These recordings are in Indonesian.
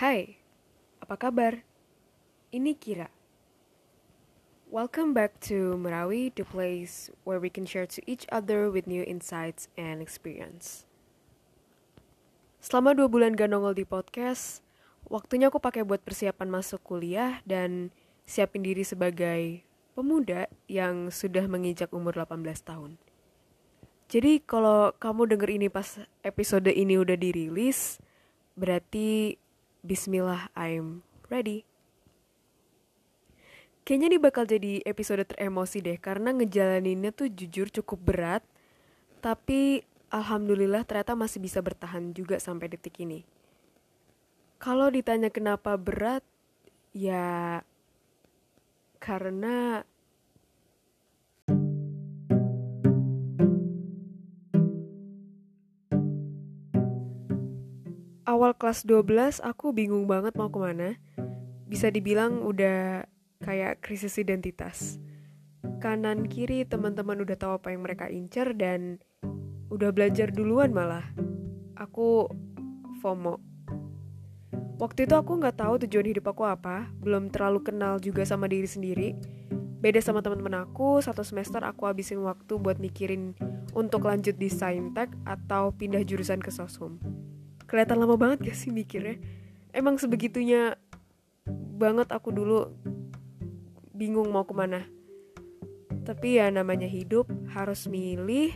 Hai, apa kabar? Ini Kira. Welcome back to Merawi, the place where we can share to each other with new insights and experience. Selama dua bulan gak nongol di podcast, waktunya aku pakai buat persiapan masuk kuliah dan siapin diri sebagai pemuda yang sudah menginjak umur 18 tahun. Jadi kalau kamu denger ini pas episode ini udah dirilis, berarti bismillah I'm ready. Kayaknya ini bakal jadi episode teremosi deh karena ngejalaninnya tuh jujur cukup berat, tapi alhamdulillah ternyata masih bisa bertahan juga sampai detik ini. Kalau ditanya kenapa berat, ya karena awal kelas 12 aku bingung banget mau ke mana. Bisa dibilang udah kayak krisis identitas. Kanan kiri teman-teman udah tahu apa yang mereka incer dan udah belajar duluan malah. Aku FOMO. Waktu itu aku nggak tahu tujuan hidup aku apa, belum terlalu kenal juga sama diri sendiri. Beda sama teman-teman aku, satu semester aku habisin waktu buat mikirin untuk lanjut di Saintek atau pindah jurusan ke Sosum kelihatan lama banget gak sih mikirnya? Emang sebegitunya banget aku dulu bingung mau ke mana. Tapi ya namanya hidup harus milih.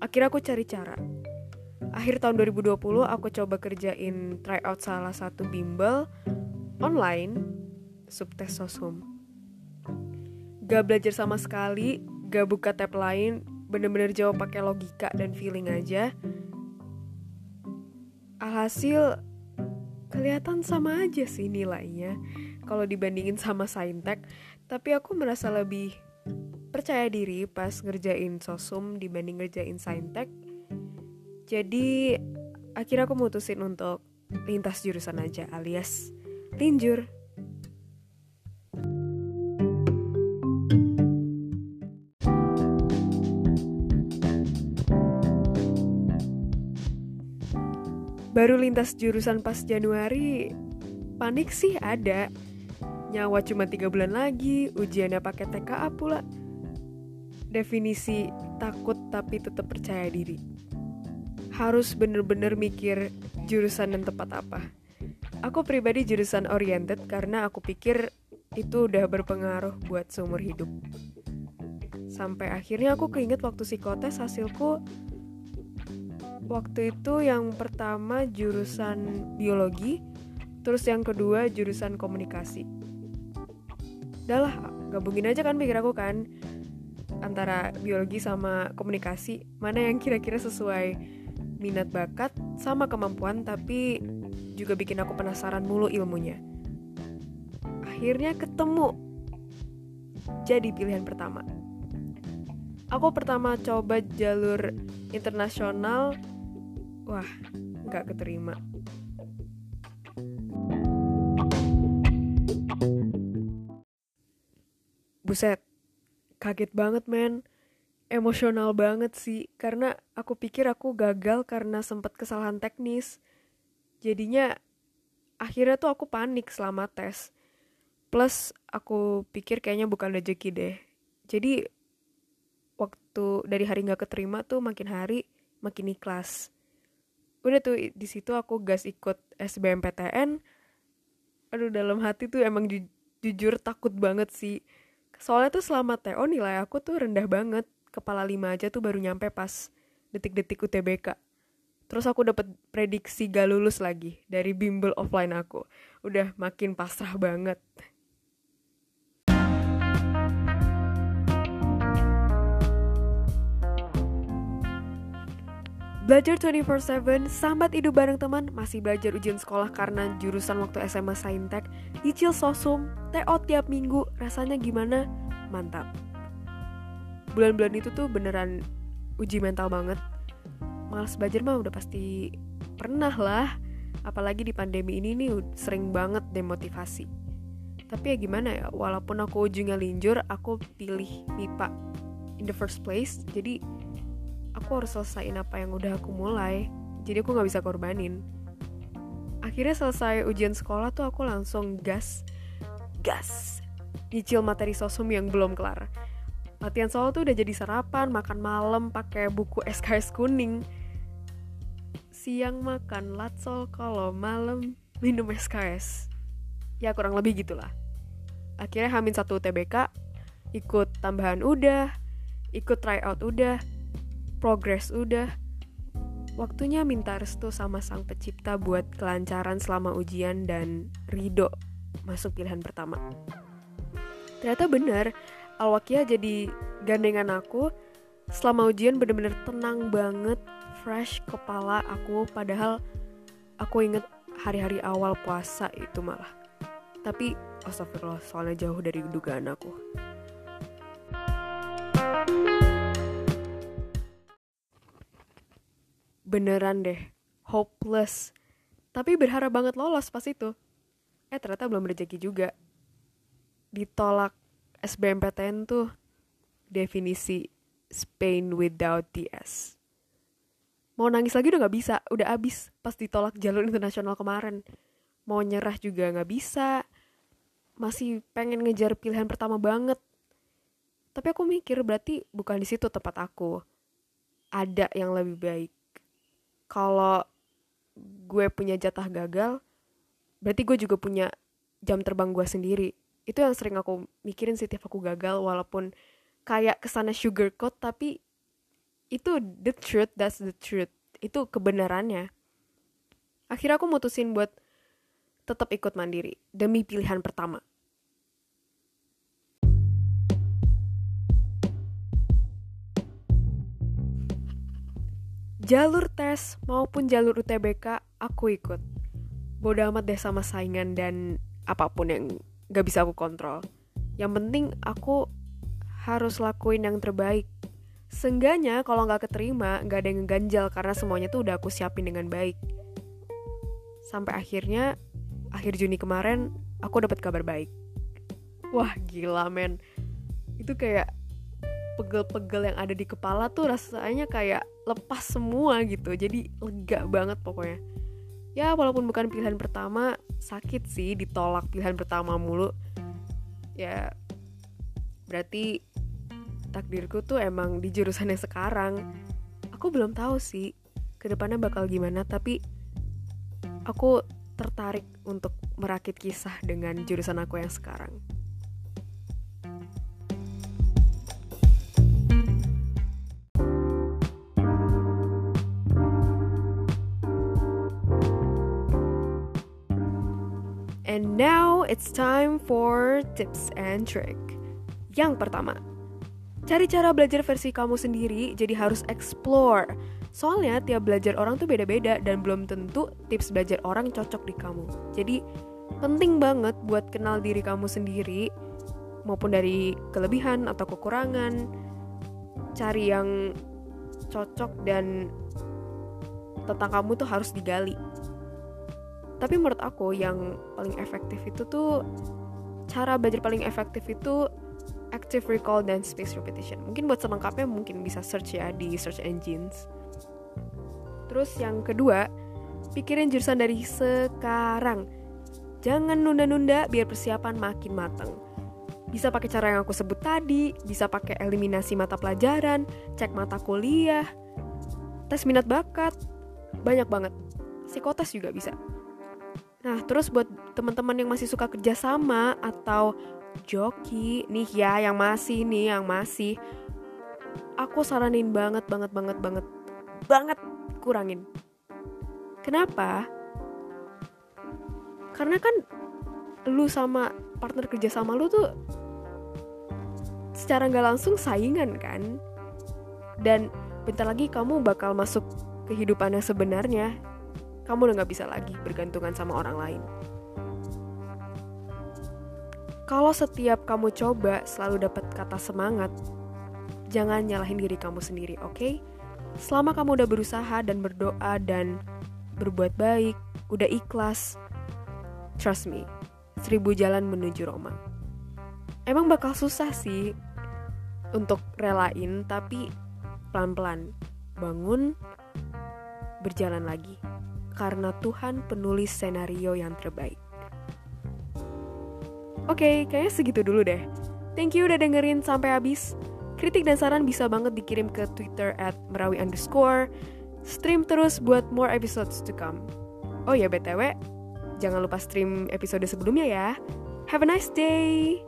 Akhirnya aku cari cara. Akhir tahun 2020 aku coba kerjain tryout salah satu bimbel online subtes sosum. Gak belajar sama sekali gak buka tab lain bener-bener jawab pakai logika dan feeling aja Alhasil kelihatan sama aja sih nilainya kalau dibandingin sama Saintek, tapi aku merasa lebih percaya diri pas ngerjain sosum dibanding ngerjain Saintek. Jadi akhirnya aku mutusin untuk lintas jurusan aja alias linjur. Baru lintas jurusan pas Januari, panik sih ada. Nyawa cuma tiga bulan lagi, ujiannya pakai TKA pula. Definisi takut tapi tetap percaya diri. Harus bener-bener mikir jurusan yang tepat apa. Aku pribadi jurusan oriented karena aku pikir itu udah berpengaruh buat seumur hidup. Sampai akhirnya aku keinget waktu psikotes hasilku waktu itu yang pertama jurusan biologi, terus yang kedua jurusan komunikasi. Udah lah, gabungin aja kan pikir aku kan antara biologi sama komunikasi, mana yang kira-kira sesuai minat bakat sama kemampuan tapi juga bikin aku penasaran mulu ilmunya. Akhirnya ketemu jadi pilihan pertama. Aku pertama coba jalur internasional wah nggak keterima. Buset kaget banget men. Emosional banget sih karena aku pikir aku gagal karena sempat kesalahan teknis. Jadinya akhirnya tuh aku panik selama tes. Plus aku pikir kayaknya bukan rezeki deh. Jadi waktu dari hari nggak keterima tuh makin hari makin ikhlas udah tuh di situ aku gas ikut SBMPTN aduh dalam hati tuh emang ju jujur takut banget sih. Soalnya tuh selama TO nilai aku tuh rendah banget. Kepala lima aja tuh baru nyampe pas detik-detik UTBK terus aku dapat prediksi gak lulus lagi dari bimbel offline aku. Udah makin pasrah banget Belajar 24/7, sambat hidup bareng teman, masih belajar ujian sekolah karena jurusan waktu SMA Saintek, nyicil sosum, TO tiap minggu, rasanya gimana? Mantap. Bulan-bulan itu tuh beneran uji mental banget. Males belajar mah udah pasti pernah lah. Apalagi di pandemi ini nih sering banget demotivasi. Tapi ya gimana ya, walaupun aku ujungnya linjur, aku pilih MIPA in the first place. Jadi aku harus selesaiin apa yang udah aku mulai. Jadi aku nggak bisa korbanin. Akhirnya selesai ujian sekolah tuh aku langsung gas gas nyicil materi sosum yang belum kelar. Latihan solo tuh udah jadi sarapan makan malam pakai buku SKS kuning. Siang makan latsol kalau malam minum SKS ya kurang lebih gitulah. Akhirnya hamin satu TBK ikut tambahan udah ikut tryout udah progress udah Waktunya minta restu sama sang pencipta buat kelancaran selama ujian dan ridho masuk pilihan pertama. Ternyata bener, Alwakia jadi gandengan aku. Selama ujian bener-bener tenang banget, fresh kepala aku. Padahal aku inget hari-hari awal puasa itu malah. Tapi astagfirullah soalnya jauh dari dugaan aku. Beneran deh hopeless. Tapi berharap banget lolos pas itu. Eh ternyata belum rezeki juga. Ditolak SBMPTN tuh. Definisi Spain without the S. Mau nangis lagi udah gak bisa udah abis pas ditolak jalur internasional kemarin. Mau nyerah juga gak bisa. Masih pengen ngejar pilihan pertama banget. Tapi aku mikir berarti bukan di situ tempat aku. Ada yang lebih baik kalau gue punya jatah gagal berarti gue juga punya jam terbang gue sendiri. Itu yang sering aku mikirin sih tiap aku gagal walaupun kayak ke sana sugar coat tapi itu the truth that's the truth. Itu kebenarannya. Akhirnya aku mutusin buat tetap ikut mandiri demi pilihan pertama Jalur tes maupun jalur UTBK aku ikut. Bodoh amat deh sama saingan dan apa pun yang gak bisa aku kontrol. Yang penting aku harus lakuin yang terbaik. Sengganya kalau gak keterima gak ada yang ngeganjal karena semuanya tuh udah aku siapin dengan baik. Sampai akhirnya akhir Juni kemarin aku dapat kabar baik. Wah gila men. Itu kayak pegel-pegel yang ada di kepala tuh rasanya kayak lepas semua gitu. Jadi lega banget pokoknya. Ya walaupun bukan pilihan pertama sakit sih ditolak pilihan pertama mulu. Ya berarti takdirku tuh emang di jurusan yang sekarang. Aku belum tahu sih ke depannya bakal gimana tapi aku tertarik untuk merakit kisah dengan jurusan aku yang sekarang it's time for tips and trick. Yang pertama, cari cara belajar versi kamu sendiri, jadi harus explore. Soalnya tiap belajar orang tuh beda-beda dan belum tentu tips belajar orang cocok di kamu. Jadi penting banget buat kenal diri kamu sendiri, maupun dari kelebihan atau kekurangan. Cari yang cocok dan tentang kamu tuh harus digali tapi menurut aku yang paling efektif itu tuh cara belajar paling efektif itu active recall dan space repetition. Mungkin buat selengkapnya mungkin bisa search ya di search engines. Terus yang kedua pikirin jurusan dari sekarang. Jangan nunda-nunda biar persiapan makin matang bisa pakai cara yang aku sebut tadi bisa pakai eliminasi mata pelajaran cek mata kuliah tes minat bakat banyak banget. Psikotes juga bisa Nah, terus buat teman-teman yang masih suka kerja sama atau joki nih ya yang masih nih yang masih aku saranin banget banget banget banget banget kurangin. Kenapa? Karena kan lu sama partner kerja sama lu tuh secara nggak langsung saingan kan dan bentar lagi kamu bakal masuk kehidupan yang sebenarnya kamu udah gak bisa lagi bergantungan sama orang lain. Kalau setiap kamu coba selalu dapat kata semangat, jangan nyalahin diri kamu sendiri, oke? Okay? Selama kamu udah berusaha dan berdoa dan berbuat baik, udah ikhlas, trust me, seribu jalan menuju Roma. Emang bakal susah sih untuk relain, tapi pelan-pelan bangun, berjalan lagi karena Tuhan penulis senario yang terbaik. Oke, kayaknya segitu dulu deh. Thank you udah dengerin sampai habis. Kritik dan saran bisa banget dikirim ke Twitter at merawi underscore. Stream terus buat more episodes to come. Oh ya BTW, jangan lupa stream episode sebelumnya ya. Have a nice day!